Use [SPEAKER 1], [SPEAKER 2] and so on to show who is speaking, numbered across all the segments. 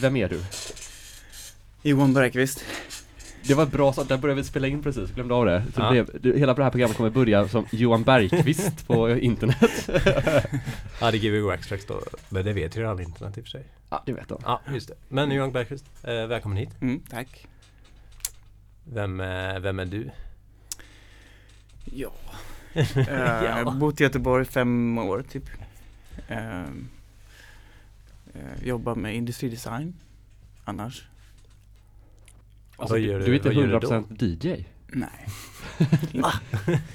[SPEAKER 1] Vem är du?
[SPEAKER 2] Johan Bergqvist.
[SPEAKER 1] Det var bra, så där började vi spela in precis, glömde av det. Så
[SPEAKER 3] Ja.
[SPEAKER 1] det det, hela det här programmet kommer börja som Johan Bergqvist på internet.
[SPEAKER 3] Ja, det är Gbg Waxtrax då. Men det vet ju alla internet i och för sig.
[SPEAKER 1] Ja, det vet de.
[SPEAKER 3] Ja, just det. Men Johan Bergqvist, eh, välkommen hit.
[SPEAKER 2] Mm, tack.
[SPEAKER 3] Vem, eh, vem är du?
[SPEAKER 2] Ja. Eh, Jag har bott i Göteborg fem år typ. Eh, eh, jobbar med industridesign annars.
[SPEAKER 1] Alltså,
[SPEAKER 3] Vad
[SPEAKER 1] du,
[SPEAKER 3] gör
[SPEAKER 1] du
[SPEAKER 3] du-
[SPEAKER 1] är inte
[SPEAKER 3] vad gör du då?
[SPEAKER 1] 100% DJ?
[SPEAKER 2] Nej.
[SPEAKER 1] Jag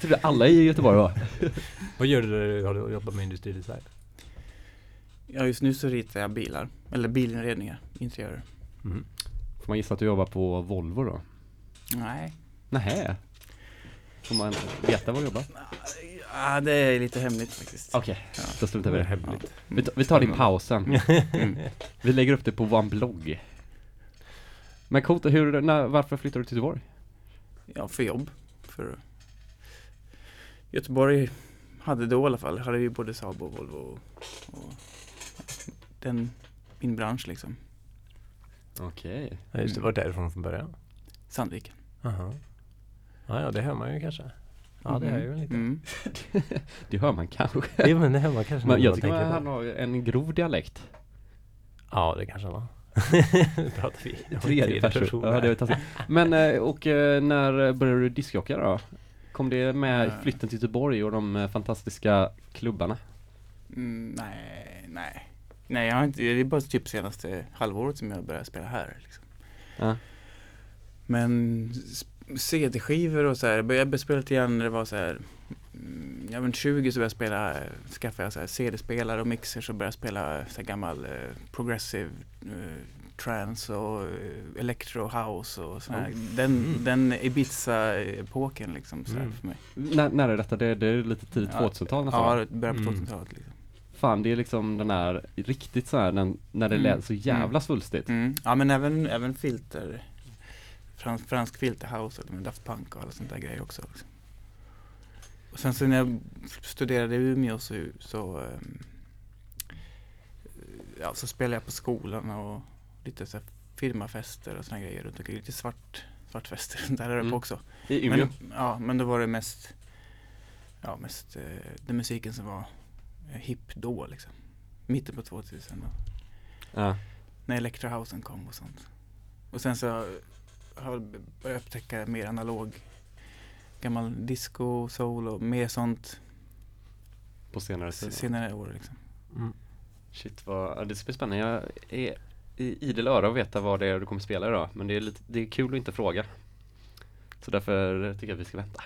[SPEAKER 1] trodde alla i Göteborg var.
[SPEAKER 3] Vad gör du när du har jobbat med industridesign?
[SPEAKER 2] Ja, just nu så ritar jag bilar. Eller bilinredningar, interiörer.
[SPEAKER 3] Mm.
[SPEAKER 1] Får man gissa att du jobbar på Volvo då?
[SPEAKER 2] Nej.
[SPEAKER 1] Nähä? Får man veta var du jobbar?
[SPEAKER 2] Ja, det är lite hemligt faktiskt.
[SPEAKER 1] Okej, då struntar vi
[SPEAKER 3] Det hemligt.
[SPEAKER 1] Vi, ta- vi tar det i pausen.
[SPEAKER 2] Mm.
[SPEAKER 1] Vi lägger upp det på vår blogg. Men coolt, hur, när, varför flyttar du till Göteborg?
[SPEAKER 2] Ja, för jobb. För Göteborg hade då i alla fall, hade vi både Saab och Volvo och, och den, min bransch liksom.
[SPEAKER 1] Okej.
[SPEAKER 3] Ja, just det, var därifrån från början?
[SPEAKER 2] Sandviken.
[SPEAKER 3] Aha. Ja, ja, det hör man ju kanske. Ja, det är ju lite.
[SPEAKER 2] Mm.
[SPEAKER 1] Det hör man kanske.
[SPEAKER 3] Jo, men det hör man kanske.
[SPEAKER 1] Men jag
[SPEAKER 3] man
[SPEAKER 1] tycker
[SPEAKER 3] på
[SPEAKER 1] han
[SPEAKER 3] det.
[SPEAKER 1] har en grov dialekt.
[SPEAKER 3] Ja, det kanske han har. Pratar vi
[SPEAKER 1] Tredje person. Ja, det. Men, eh, och eh, när började du discjocka då? Kom det med
[SPEAKER 2] Eh.
[SPEAKER 1] flytten till Göteborg och de fantastiska klubbarna?
[SPEAKER 2] Mm, nej, nej. Nej, jag har inte, det är bara typ senaste halvåret som jag började spela här. Liksom.
[SPEAKER 1] Ja.
[SPEAKER 2] Men CD-skivor och så här, jag började spela lite grann när det var så här mm, Jag var 20 så började jag spela, skaffade jag CD-spelare och mixers och började spela så gammal eh, progressive eh, trance och eh, electro house och så här. Den,
[SPEAKER 3] Mm.
[SPEAKER 2] den Ibiza-epoken liksom så här
[SPEAKER 3] Mm.
[SPEAKER 2] för mig.
[SPEAKER 1] När, när är detta? Det, det är lite tidigt
[SPEAKER 2] Ja,
[SPEAKER 1] 2000-tal nästan
[SPEAKER 2] Ja, det började på
[SPEAKER 3] Mm.
[SPEAKER 2] 2000-talet liksom.
[SPEAKER 1] Fan, det är liksom den här riktigt så här, den, när det
[SPEAKER 2] Mm.
[SPEAKER 1] lät så jävla
[SPEAKER 2] Mm.
[SPEAKER 1] svulstigt.
[SPEAKER 2] Mm. Ja men även, även filter Fransk, fransk filterhouse och med Daft Punk och alla sånt där grejer också. Liksom. Och sen så när jag studerade i Umeå så, så, ehm, ja, så spelade jag på skolan och lite så här firmafester och såna grejer runt omkring. Lite svart, svartfester där uppe
[SPEAKER 1] Mm.
[SPEAKER 2] också.
[SPEAKER 1] I Umeå?
[SPEAKER 2] Men, ja, men då var det mest, ja, mest eh, den musiken som var eh, hipp då liksom. Mitten på 2000 då
[SPEAKER 1] Ja.
[SPEAKER 2] när Electrohousen kom och sånt. Och sen så har börjat upptäcka mer analog gammal disco, soul och mer sånt
[SPEAKER 1] På senare tid.
[SPEAKER 2] senare år liksom.
[SPEAKER 3] Mm.
[SPEAKER 1] Shit vad, det ska bli spännande. Jag är i idel öra att veta vad det är du kommer spela idag. Men det är, lite, det är kul att inte fråga. Så därför tycker jag att vi ska vänta.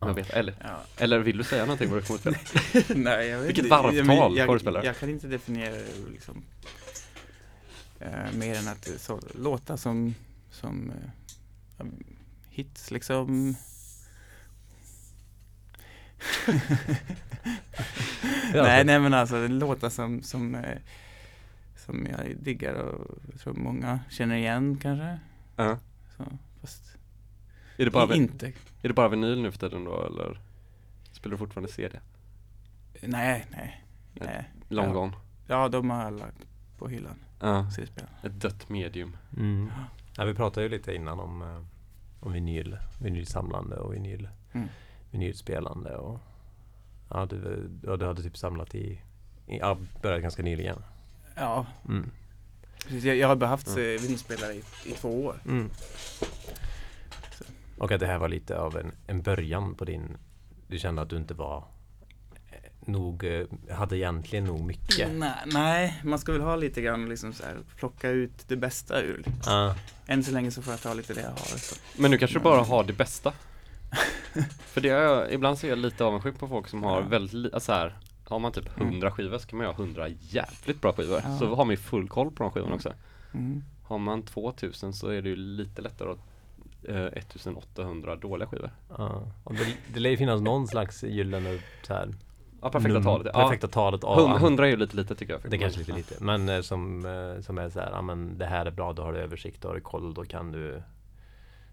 [SPEAKER 3] Ja.
[SPEAKER 1] vet, eller,
[SPEAKER 2] Ja.
[SPEAKER 1] eller vill du säga någonting vad du kommer att spela?
[SPEAKER 2] Nej, jag vet
[SPEAKER 1] Vilket varvtal
[SPEAKER 2] Ja, men
[SPEAKER 1] har du
[SPEAKER 2] jag,
[SPEAKER 1] spelat?
[SPEAKER 2] jag kan inte definiera det liksom eh, mer än att det så, låta som, som eh, hits liksom. nej, nej men alltså låtar som, som, eh, som jag diggar och jag tror många känner igen kanske.
[SPEAKER 1] Ja.
[SPEAKER 2] Så, fast
[SPEAKER 1] Är det bara,
[SPEAKER 2] inte.
[SPEAKER 1] är det bara vinyl nu för tiden då eller? Spelar du fortfarande CD?
[SPEAKER 2] Nej, nej. nej.
[SPEAKER 1] Long
[SPEAKER 2] Ja.
[SPEAKER 1] gone?
[SPEAKER 2] Ja, de har jag lagt på hyllan,
[SPEAKER 1] Ja. Ett dött medium.
[SPEAKER 3] Mm. Ja, vi pratade ju lite innan om, eh, om vinyl, vinylsamlande och vinyl,
[SPEAKER 2] Mm.
[SPEAKER 3] vinylspelande och ja, du, ja, du hade typ samlat i, i ja, började ganska nyligen.
[SPEAKER 2] Ja,
[SPEAKER 3] Mm.
[SPEAKER 2] precis. Jag, jag har
[SPEAKER 1] Ja.
[SPEAKER 2] mm. vinylspelare i, i två år.
[SPEAKER 3] Mm. Och att det här var lite av en, en början på din, du kände att du inte var eh, nog, eh, hade egentligen nog mycket.
[SPEAKER 2] Nej, nej, man ska väl ha lite grann liksom så här, plocka ut det bästa ur.
[SPEAKER 3] Ja.
[SPEAKER 2] Än så länge så får jag ta lite det jag har. Så.
[SPEAKER 1] Men nu kanske du bara har det bästa. För det är jag, ibland ser jag lite avundsjuk på folk som har
[SPEAKER 2] Ja.
[SPEAKER 1] väldigt, alltså här, har man typ
[SPEAKER 2] Mm.
[SPEAKER 1] 100 skivor så kan man ju ha 100 jävligt bra skivor.
[SPEAKER 2] Ja.
[SPEAKER 1] Så har man ju full koll på de skivorna
[SPEAKER 2] Mm.
[SPEAKER 1] också.
[SPEAKER 2] Mm.
[SPEAKER 1] Har man 2000 så är det ju lite lättare att eh, 1800 dåliga skivor.
[SPEAKER 3] Ja. Och det, det lär ju finnas någon slags gyllene så här,
[SPEAKER 1] Ja, perfekta
[SPEAKER 3] num-
[SPEAKER 1] talet.
[SPEAKER 3] Perfekta talet av
[SPEAKER 1] Ja, 100 är ju lite lite tycker jag.
[SPEAKER 3] Det kanske lite lite. Men eh, som, eh, som är så här, ja men det här är bra, då har du översikt, då har du koll, då kan du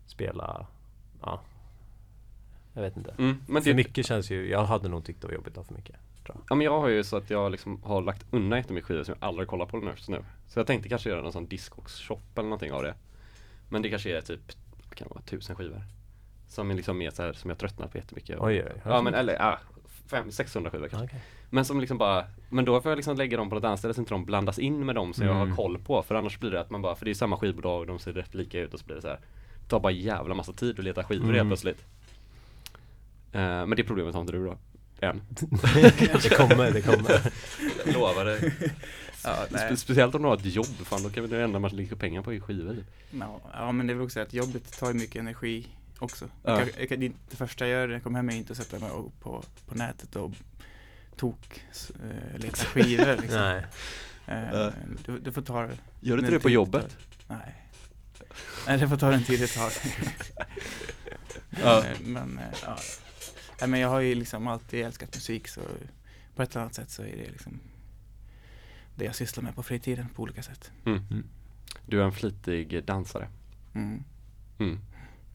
[SPEAKER 3] spela, ja. Jag vet inte.
[SPEAKER 1] Mm, men
[SPEAKER 3] för
[SPEAKER 1] det,
[SPEAKER 3] mycket känns ju, jag hade nog tyckt det var jobbigt att ha för mycket.
[SPEAKER 1] ja, men jag har ju så att jag liksom har lagt undan jättemycket skivor som jag aldrig kollar på nu. Så, nu. Så jag tänkte kanske göra någon sån Discogs-shop eller någonting av det. Men det kanske är typ, kan det vara, tusen skivor. Som är liksom mer så här, som jag tröttnat på jättemycket.
[SPEAKER 4] Oj, oj.
[SPEAKER 1] Ja men eller, ja, fem, 600 skivor kanske.
[SPEAKER 4] Okej.
[SPEAKER 1] Men som liksom bara, men då får jag liksom lägga dem på något annat ställe så inte de blandas in med dem som jag
[SPEAKER 4] Mm.
[SPEAKER 1] har koll på. För annars blir det att man bara, för det är samma skivbolag, de ser rätt lika ut och så blir det så här. Det tar bara jävla massa tid att leta skivor
[SPEAKER 4] Mm.
[SPEAKER 1] helt plötsligt. Eh, men det problemet har inte du då? Än.
[SPEAKER 4] det kommer, det kommer.
[SPEAKER 1] Jag lovar det.
[SPEAKER 2] Ja.
[SPEAKER 1] Spe- speciellt om du har ett jobb, fan då kan det enda man lägger pengar på är skivor.
[SPEAKER 2] Ja, ja men det är väl också att jobbet tar ju mycket energi också.
[SPEAKER 1] Ja.
[SPEAKER 2] Jag, jag, det, det första jag gör när jag kommer hem är inte att sätta mig på, på nätet och tok s- eh, leta skivor liksom.
[SPEAKER 4] Nej.
[SPEAKER 2] Eh, du, du får ta
[SPEAKER 1] Gör du inte det på jobbet?
[SPEAKER 2] Nej. Nej, det får ta den tid det tar.
[SPEAKER 1] Ja.
[SPEAKER 2] Men, men, eh, ja. Nej, men jag har ju liksom alltid älskat musik så på ett eller annat sätt så är det liksom det jag sysslar med på fritiden på olika sätt.
[SPEAKER 1] Du är en flitig dansare.
[SPEAKER 2] Mm.
[SPEAKER 1] Mm.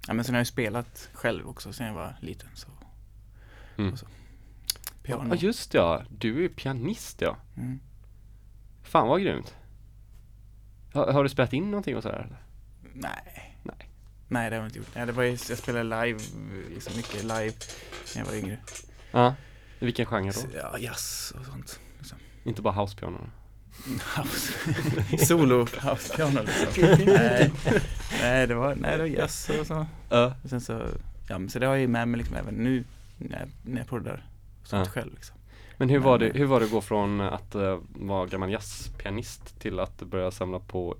[SPEAKER 2] Ja, men sen har jag ju spelat själv också sen jag var liten. Så.
[SPEAKER 1] Mm.
[SPEAKER 2] Så. Piano.
[SPEAKER 1] Ja just ja, du är pianist ja.
[SPEAKER 2] Mm.
[SPEAKER 1] Fan vad grymt. Har, har du spelat in någonting och sådär? eller?
[SPEAKER 2] Nej.
[SPEAKER 1] Nej.
[SPEAKER 2] Nej, det har jag inte gjort. Nej, det var ju, jag spelade live, liksom mycket live när jag var yngre.
[SPEAKER 1] Ja. I vilken genre då?
[SPEAKER 2] Ja, jazz och sånt. Liksom.
[SPEAKER 1] Inte bara housepiano?
[SPEAKER 2] Solo house-piano liksom. nej. nej, det var, nej, det var jazz och så.
[SPEAKER 1] Ja.
[SPEAKER 2] Och sen så, ja men så det har jag ju med mig liksom även nu när jag, när jag proddar sånt
[SPEAKER 1] Ja.
[SPEAKER 2] själv liksom.
[SPEAKER 1] Men hur var, det,
[SPEAKER 2] Men-
[SPEAKER 1] hur var det att gå från att uh, vara gammal jazzpianist till att börja samla på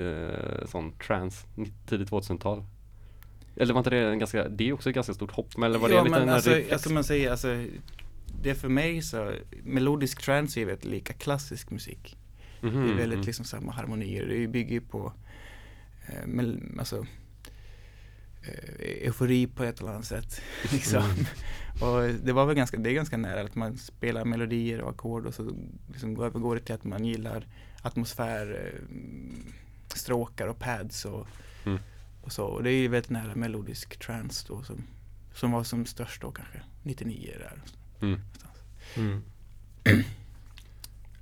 [SPEAKER 1] uh, sån trance tidigt 2000-tal? Eller var inte det en ganska, det är också ett ganska stort hopp, men eller var det
[SPEAKER 2] ja,
[SPEAKER 1] en liten
[SPEAKER 2] men alltså,
[SPEAKER 1] reflex?
[SPEAKER 2] alltså man säger alltså det är för mig så, melodisk trance är väldigt lika klassisk musik.
[SPEAKER 1] Mhm,
[SPEAKER 2] Det är väldigt
[SPEAKER 1] mm.
[SPEAKER 2] liksom samma harmonier. Det bygger ju på eh, mel, alltså, eh, eufori på ett eller annat sätt. liksom.
[SPEAKER 1] Mm.
[SPEAKER 2] Och det var väl ganska, det är ganska nära att man spelar melodier och ackord och så liksom går övergår det till att man gillar atmosfär, eh, stråkar och pads och,
[SPEAKER 1] Mm.
[SPEAKER 2] och så. Och det är ju väldigt nära melodisk trance då som, som var som störst då kanske, 99 där.
[SPEAKER 1] Mm.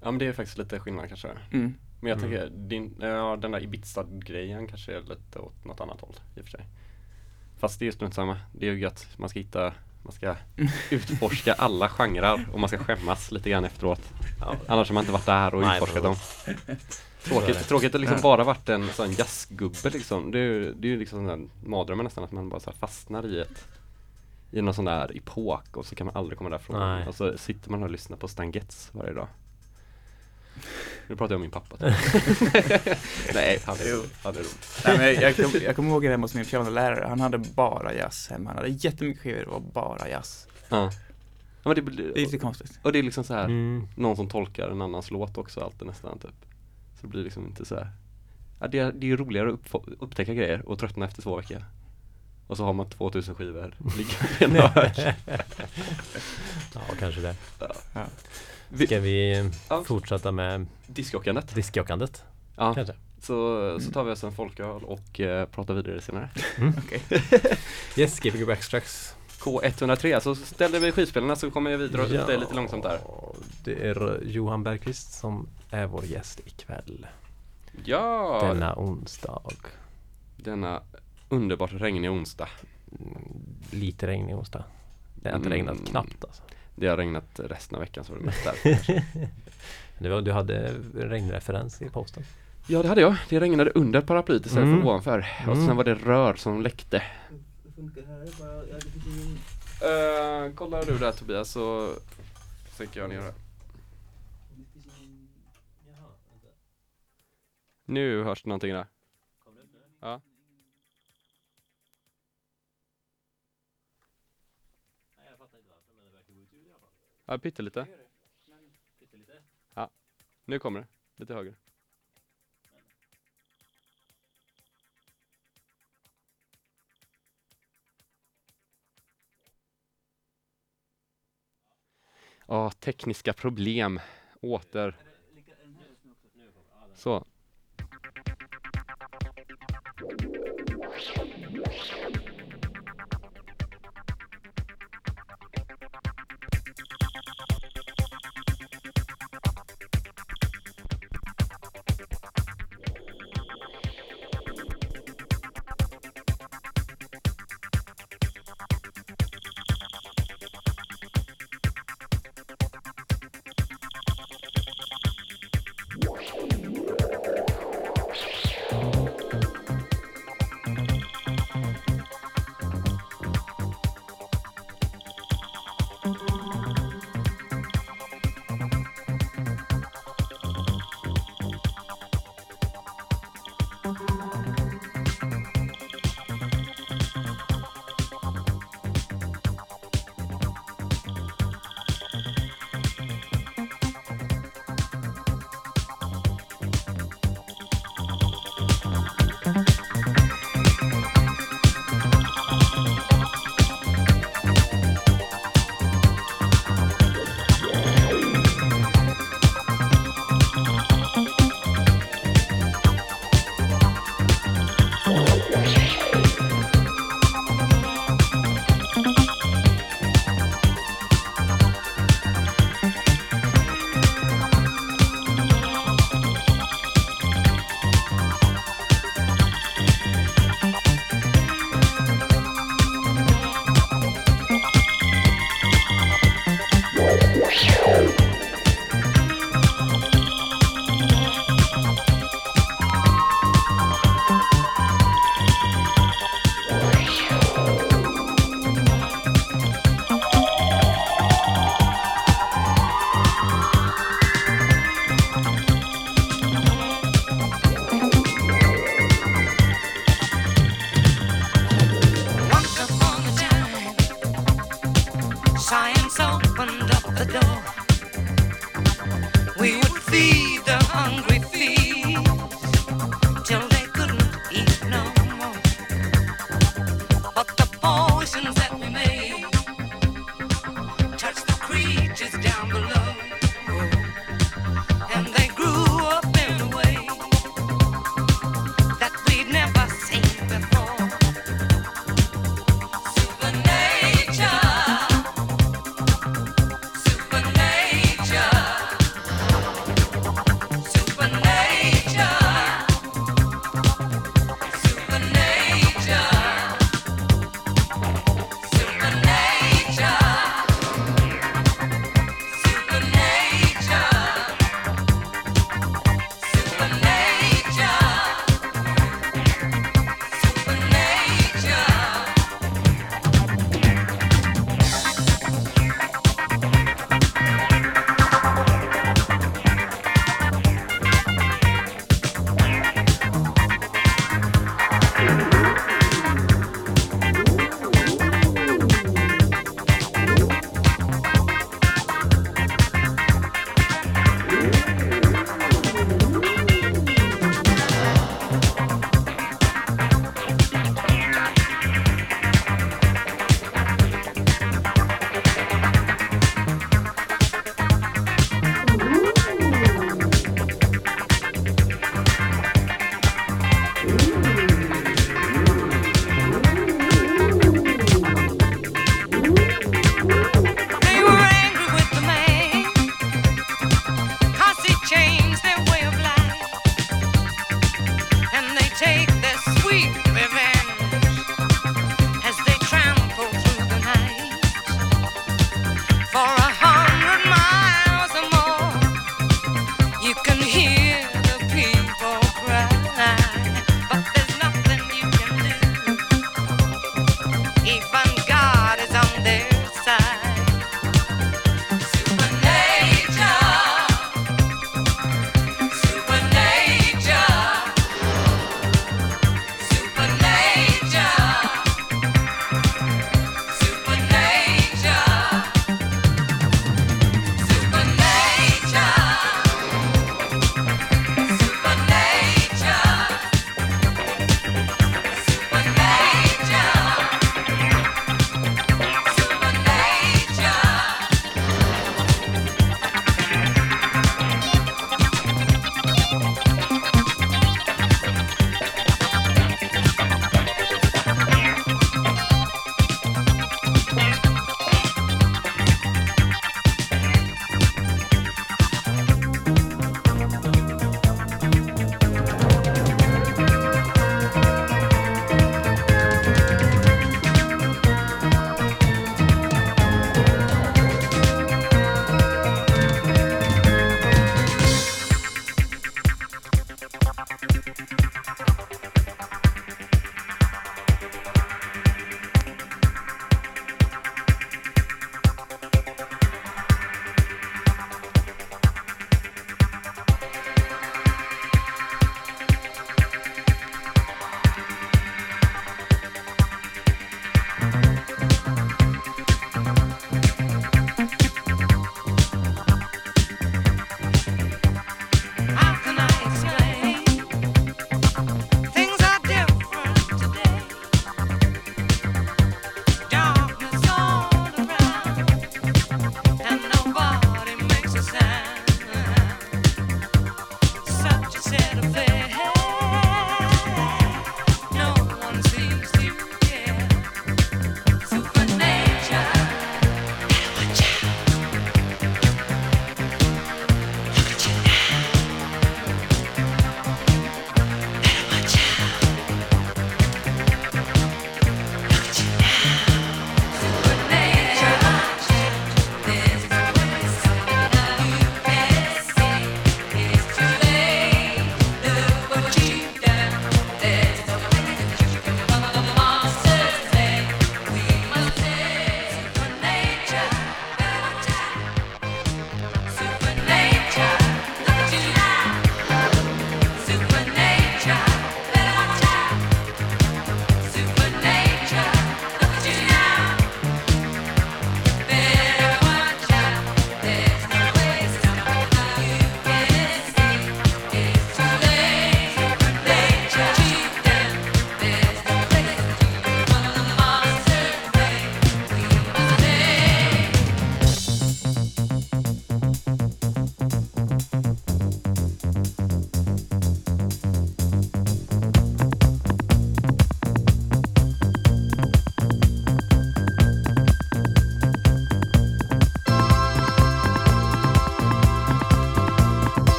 [SPEAKER 1] Ja men det är faktiskt lite skillnad kanske.
[SPEAKER 2] Mm.
[SPEAKER 1] Men jag
[SPEAKER 4] Mm.
[SPEAKER 1] tänker, din, ja, den där Ibiza-grejen kanske är lite åt något annat håll i och för sig. Fast det är ju strunt samma. Det är ju gött. Man ska hitta, man ska utforska alla genrer och man ska skämmas lite grann efteråt.
[SPEAKER 4] Ja.
[SPEAKER 1] Annars har man inte varit där och
[SPEAKER 4] Nej,
[SPEAKER 1] utforskat dem. Tråkigt, tråkigt att liksom bara varit en sån jazzgubbe liksom. Det är ju, det är ju liksom den mardrömmen nästan att man bara så här fastnar i ett i någon sån där epok och så kan man aldrig komma därifrån.
[SPEAKER 4] Nej.
[SPEAKER 1] Och så sitter man och lyssnar på Stan Getz varje dag. Nu pratar jag om min pappa. Nej, han är. Han är rolig.
[SPEAKER 2] Nej, men jag, kom, jag kommer ihåg det hemma hos min pianolärare. Han hade bara jazz hemma. Han hade jättemycket skivor, var bara jazz.
[SPEAKER 1] Ja. ja men det,
[SPEAKER 2] Det är lite konstigt.
[SPEAKER 1] och det är liksom så här
[SPEAKER 4] Mm.
[SPEAKER 1] någon som tolkar en annans låt också alltid nästan typ. Så det blir liksom inte så här. Ja, det, är, det är roligare att uppfå- upptäcka grejer och tröttna efter två veckor. Och så har man 2000 skivor liggande i en hög.
[SPEAKER 4] Ja, kanske det.
[SPEAKER 1] Vi-
[SPEAKER 4] Ska vi
[SPEAKER 1] Ja.
[SPEAKER 4] fortsätta med
[SPEAKER 1] Diskjockandet.
[SPEAKER 4] diskjockandet?
[SPEAKER 1] Ja,
[SPEAKER 4] Kanske?
[SPEAKER 1] så, så tar vi oss en folköl och eh, pratar vidare senare.
[SPEAKER 4] Yes, Gbg Backstracks.
[SPEAKER 1] K103, så ställer vi skivspelarna så kommer jag vidare dig lite långsamt där.
[SPEAKER 4] Det är Johan Bergqvist som är vår gäst ikväll.
[SPEAKER 1] Ja,
[SPEAKER 4] Denna onsdag.
[SPEAKER 1] denna underbart regniga onsdag.
[SPEAKER 4] Mm, Lite regnig onsdag. Det har inte
[SPEAKER 1] Mm.
[SPEAKER 4] regnat knappt alltså.
[SPEAKER 1] Det har regnat resten av veckan så var det mest där.
[SPEAKER 4] Du hade en regnreferens i posten.
[SPEAKER 1] Ja det hade jag. Det regnade under paraplyet istället
[SPEAKER 4] Mm.
[SPEAKER 1] för ovanför. Och
[SPEAKER 4] Mm.
[SPEAKER 1] sen var det rör som läckte. Uh, kollar du där Tobias så sänker jag ner det. Nu hörs det någonting där. Ja. Ja, pyttelite. Ja, nu kommer det. Lite högre. Ja, tekniska problem. Åter. Så.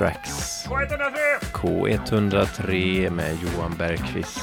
[SPEAKER 5] Tracks. K103 med Johan Bergqvist.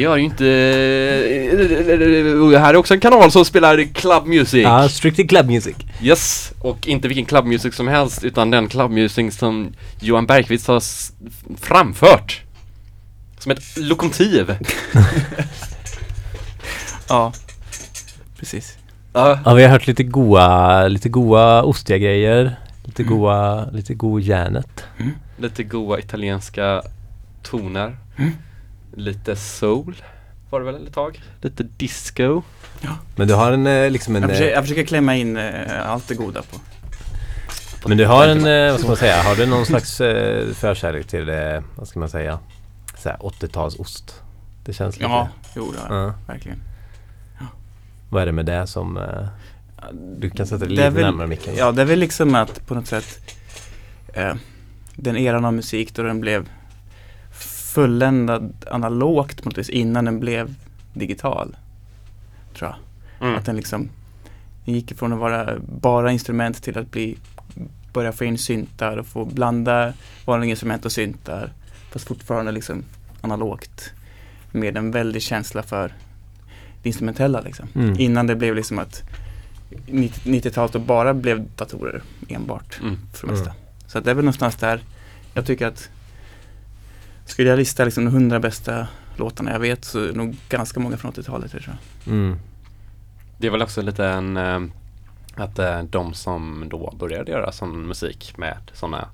[SPEAKER 1] Gör ju inte... Och här är också en kanal som spelar club music.
[SPEAKER 4] Ja, strictly club music.
[SPEAKER 1] Yes, och inte vilken club music som helst utan den club music som Johan Bergqvist har framfört. Som ett lokomotiv.
[SPEAKER 2] Ja, precis.
[SPEAKER 1] Ja.
[SPEAKER 4] Ja, vi har hört lite goa, lite goa ostiga grejer. Lite
[SPEAKER 2] Mm.
[SPEAKER 4] goa, lite god järnet.
[SPEAKER 1] Lite goa italienska toner.
[SPEAKER 2] Mm.
[SPEAKER 1] Lite soul var det väl ett tag. Lite disco.
[SPEAKER 4] Men du har en eh, liksom en...
[SPEAKER 2] Jag försöker,
[SPEAKER 4] eh,
[SPEAKER 2] jag försöker klämma in eh, allt det goda på.
[SPEAKER 4] Men du har en, eh, vad ska man säga, har du någon slags eh, förkärlek till, vad ska man säga, så här 80-talsost? Det känns lite...
[SPEAKER 2] Ja, jo det har jag.
[SPEAKER 4] Ja.
[SPEAKER 2] Verkligen.
[SPEAKER 4] Vad är det med det som... Du kan sätta dig
[SPEAKER 2] Det
[SPEAKER 4] lite
[SPEAKER 2] väl-
[SPEAKER 4] närmare micken.
[SPEAKER 2] Ja, det är väl liksom att på något sätt den eran av musik då den blev fulländad analogt på något vis innan den blev digital. Tror jag.
[SPEAKER 1] Mm.
[SPEAKER 2] Att den liksom den gick ifrån att vara bara instrument till att bli börja få in syntar och få blanda vanliga instrument och syntar. Fast fortfarande liksom analogt. Med en väldig känsla för det instrumentella liksom.
[SPEAKER 4] Mm.
[SPEAKER 2] Innan det blev liksom att 90 90-talet och bara blev datorer enbart
[SPEAKER 1] Mm.
[SPEAKER 2] för det mesta. Så att det är väl någonstans där jag tycker att skulle jag lista liksom de 100 bästa låtarna jag vet så är det nog ganska många från 80-talet tror jag.
[SPEAKER 4] Mm.
[SPEAKER 1] Det är väl också lite en eh, att eh, de som då började göra sån musik med sådana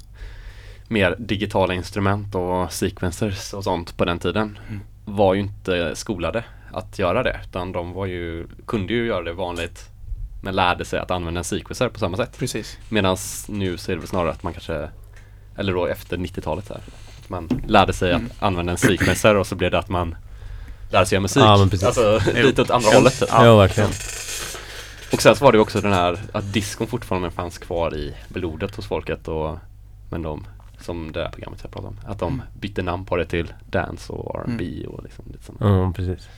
[SPEAKER 1] mer digitala instrument och sequencers och sånt på den tiden
[SPEAKER 2] Mm.
[SPEAKER 1] var ju inte skolade att göra det utan de var ju, kunde ju göra det vanligt men lärde sig att använda en sequencer på samma sätt.
[SPEAKER 2] Precis.
[SPEAKER 1] Medan nu så är det väl snarare att man kanske, eller då efter 90-talet här, att man lärde sig
[SPEAKER 2] Mm.
[SPEAKER 1] att använda en sequencer och så blev det att man lärde sig göra musik.
[SPEAKER 4] Ja, men precis.
[SPEAKER 1] Alltså lite åt andra hållet. typ.
[SPEAKER 2] Ja.
[SPEAKER 4] Ja, verkligen.
[SPEAKER 1] Och sen så var det ju också den här att diskon fortfarande fanns kvar i blodet hos folket och men de, som det där programmet jag pratade om, att de
[SPEAKER 2] Mm.
[SPEAKER 1] bytte namn på det till dance och R&B och liksom lite sånt.
[SPEAKER 4] Ja, precis.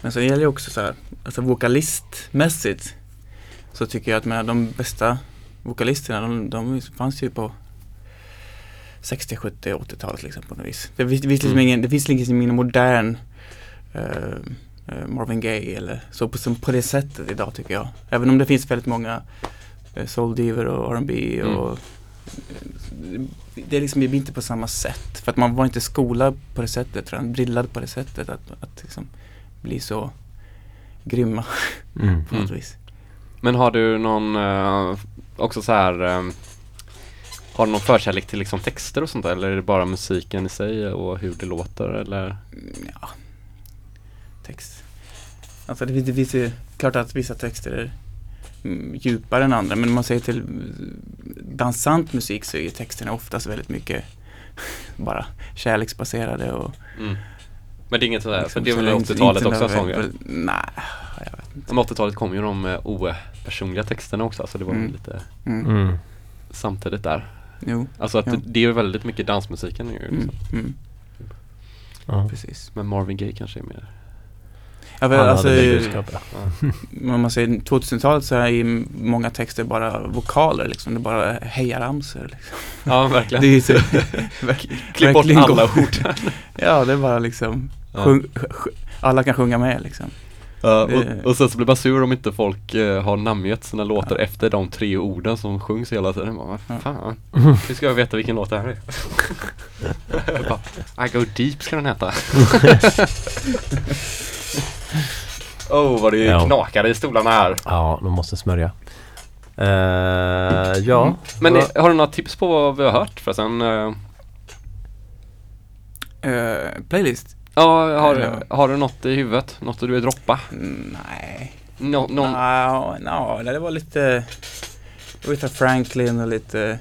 [SPEAKER 2] Men så gäller ju också så här, alltså vokalistmässigt så tycker jag att med de bästa vokalisterna, de, de fanns ju på 60, 70, 80-talet liksom på något vis. Det finns, det finns liksom
[SPEAKER 1] Mm.
[SPEAKER 2] ingen, det finns liksom ingen modern eh, eh, Marvin Gaye eller så på, som på det sättet idag tycker jag. Även om det finns väldigt många uh, soul-diver och R&B
[SPEAKER 1] Mm.
[SPEAKER 2] och eh, det är liksom det blir inte på samma sätt. För att man var inte skolad på det sättet, tror jag, drillad på det sättet att, att liksom bli så grymma
[SPEAKER 4] Mm.
[SPEAKER 2] på något
[SPEAKER 1] Mm.
[SPEAKER 2] vis.
[SPEAKER 1] Men har du någon, eh, också så här eh, har du någon förkärlek till liksom texter och sånt där eller är det bara musiken i sig och hur det låter eller?
[SPEAKER 2] Mm, Ja, text. Alltså det finns, det finns ju klart att vissa texter är mm, djupare än andra men om man säger till mm, dansant musik så är ju texterna oftast väldigt mycket bara kärleksbaserade och
[SPEAKER 1] Mm. Men det är inget sådär, för
[SPEAKER 2] liksom
[SPEAKER 1] det är väl
[SPEAKER 2] så inte-
[SPEAKER 1] 80-talet
[SPEAKER 2] inte
[SPEAKER 1] också sånger?
[SPEAKER 2] Nej, jag vet inte.
[SPEAKER 1] Men 80-talet kom ju de eh, opersonliga texterna också så det var
[SPEAKER 2] Mm.
[SPEAKER 1] lite.
[SPEAKER 2] Mm.
[SPEAKER 1] samtidigt där.
[SPEAKER 2] Jo,
[SPEAKER 1] Alltså att
[SPEAKER 2] Ja.
[SPEAKER 1] det, är ju väldigt mycket dansmusiken nu
[SPEAKER 2] mm.
[SPEAKER 1] liksom.
[SPEAKER 2] Mm.
[SPEAKER 4] Ja.
[SPEAKER 2] precis.
[SPEAKER 1] Men Marvin Gaye kanske är mer
[SPEAKER 2] Ja, men
[SPEAKER 4] Han
[SPEAKER 2] alltså, om man säger 2000-talet så är ju många texter bara vokaler liksom. Det är bara hejaramsor liksom.
[SPEAKER 1] Ja verkligen
[SPEAKER 2] Det är så,
[SPEAKER 1] Klipp bort alla ord
[SPEAKER 2] Ja, det är bara liksom
[SPEAKER 1] Ja.
[SPEAKER 2] sjung, sj- Alla kan sjunga med liksom.
[SPEAKER 1] Ja, och, och sen så blir man sur om inte folk eh, har namngett sina låtar efter de tre orden som sjungs hela tiden. Bara,
[SPEAKER 2] Ja.
[SPEAKER 1] fan, hur ska jag veta vilken låt det här är? Bara, I go deep ska den heta. oh vad det
[SPEAKER 4] Ja.
[SPEAKER 1] knakar i stolarna här.
[SPEAKER 4] Ja, de måste smörja. Eh, ja.
[SPEAKER 1] Men
[SPEAKER 4] vad-
[SPEAKER 1] eh, har du några tips på vad vi har hört förresten? Eh,
[SPEAKER 2] playlist?
[SPEAKER 1] Ja, har, har du något i huvudet? Något du vill droppa?
[SPEAKER 2] Mm, nej.
[SPEAKER 1] Nå, någon,
[SPEAKER 2] Nå, nå, det var lite Aretha Franklin och lite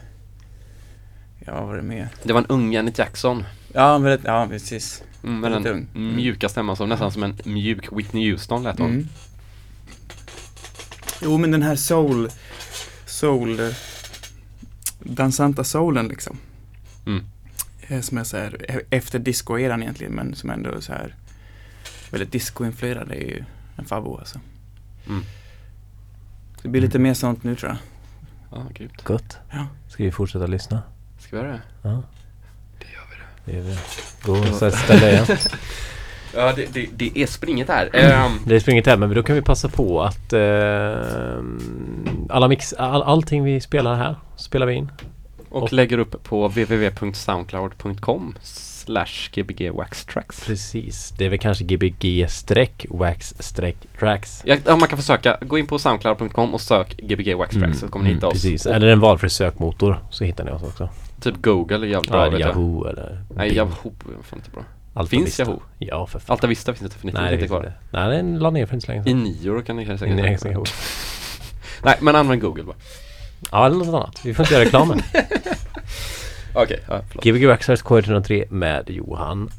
[SPEAKER 2] Ja, vad var det mer?
[SPEAKER 1] det var en ung Janet Jackson.
[SPEAKER 2] Ja, väldigt, ja precis.
[SPEAKER 1] Mm, med den
[SPEAKER 2] ung. Mm.
[SPEAKER 1] mjuka stämman som nästan som en mjuk Whitney Houston lät hon.
[SPEAKER 2] Mm. Jo, men den här soul Soul Dansanta soulen liksom.
[SPEAKER 1] Mm.
[SPEAKER 2] Eh, som är så här, eh, efter discoeran egentligen men som ändå är så här väldigt discoinfluerad är ju en favvo alltså.
[SPEAKER 1] Mm.
[SPEAKER 2] Det blir lite mer sånt nu tror jag.
[SPEAKER 1] Ja, grymt.
[SPEAKER 4] Gott.
[SPEAKER 2] Ja.
[SPEAKER 4] Ska vi fortsätta lyssna?
[SPEAKER 1] Ska vi göra det?
[SPEAKER 4] Ja.
[SPEAKER 1] Det gör vi. Det,
[SPEAKER 4] det gör vi. Gå så ställa igen.
[SPEAKER 1] Ja, det, det, det, är springet här. Um.
[SPEAKER 4] Det är springet här, men då kan vi passa på att uh, alla mix, all, allting vi spelar här spelar vi in
[SPEAKER 1] och,
[SPEAKER 4] och
[SPEAKER 1] lägger upp på www.soundcloud.com slash gbgwaxtracks.
[SPEAKER 4] Precis, det är väl kanske gbg-wax-tracks.
[SPEAKER 1] Ja, ja, man kan försöka. Gå in på soundcloud.com och sök gbgwaxtracks mm, så kommer ni hitta
[SPEAKER 4] mm, oss.
[SPEAKER 1] Precis,
[SPEAKER 4] eller en valfri sökmotor så hittar ni oss också.
[SPEAKER 1] Typ Google är jävligt bra.
[SPEAKER 4] Ja, Yahoo eller...
[SPEAKER 1] Nej, Yahoo är fan inte bra.
[SPEAKER 4] Alta
[SPEAKER 1] finns
[SPEAKER 4] Vista.
[SPEAKER 1] Yahoo?
[SPEAKER 4] Ja, för fan.
[SPEAKER 1] Altavista finns definitivt
[SPEAKER 4] Nej,
[SPEAKER 1] inte kvar.
[SPEAKER 4] Inte. Nej, den la ner för inte så länge sedan.
[SPEAKER 1] I nior kan ni säkert.
[SPEAKER 4] säga
[SPEAKER 1] Nej, men använd Google bara.
[SPEAKER 4] Ja, eller något annat. Vi får inte göra reklamen.
[SPEAKER 1] Okej, okay, ja, förlåt.
[SPEAKER 4] Gbg Waxxers K103 med Johan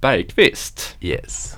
[SPEAKER 1] Bergqvist.
[SPEAKER 4] Yes.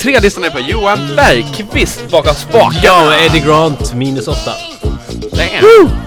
[SPEAKER 6] tre listan är på Johan Bergqvist bakom spakarna.
[SPEAKER 3] Ja, Eddie Grant minus åtta.
[SPEAKER 6] Damn.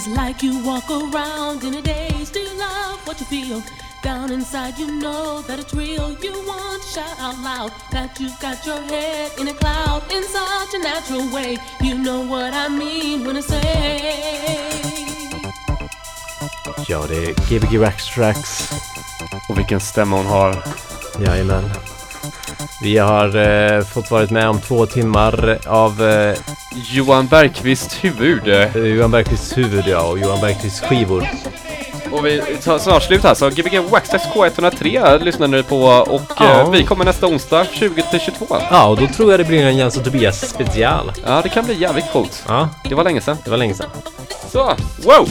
[SPEAKER 7] Gaze like you walk around in a daze. Do you love what you feel? Down inside, you know that it's real. You want to shout out loud that you've got your head in a cloud in such a natural way. You know what I mean when I say.
[SPEAKER 3] Ja, det är Gbg Wax Tracks.
[SPEAKER 1] Och vilken stämma hon har.
[SPEAKER 3] Jajamän. Vi har eh, fått varit med om två timmar av eh,
[SPEAKER 1] Johan Bergqvist huvud.
[SPEAKER 3] Johan Bergqvists huvud ja, och Johan Bergqvists skivor.
[SPEAKER 1] Och vi tar snart slut här, så Gbg Waxtrax K103 lyssnar ni på och
[SPEAKER 3] Ja.
[SPEAKER 1] eh, vi kommer nästa onsdag 20-22.
[SPEAKER 3] Ja, och då tror jag det blir en Jens och Tobias special.
[SPEAKER 1] Ja, det kan bli jävligt coolt.
[SPEAKER 3] Ja,
[SPEAKER 1] Det var länge sedan.
[SPEAKER 3] det var länge sedan.
[SPEAKER 1] Så, wow!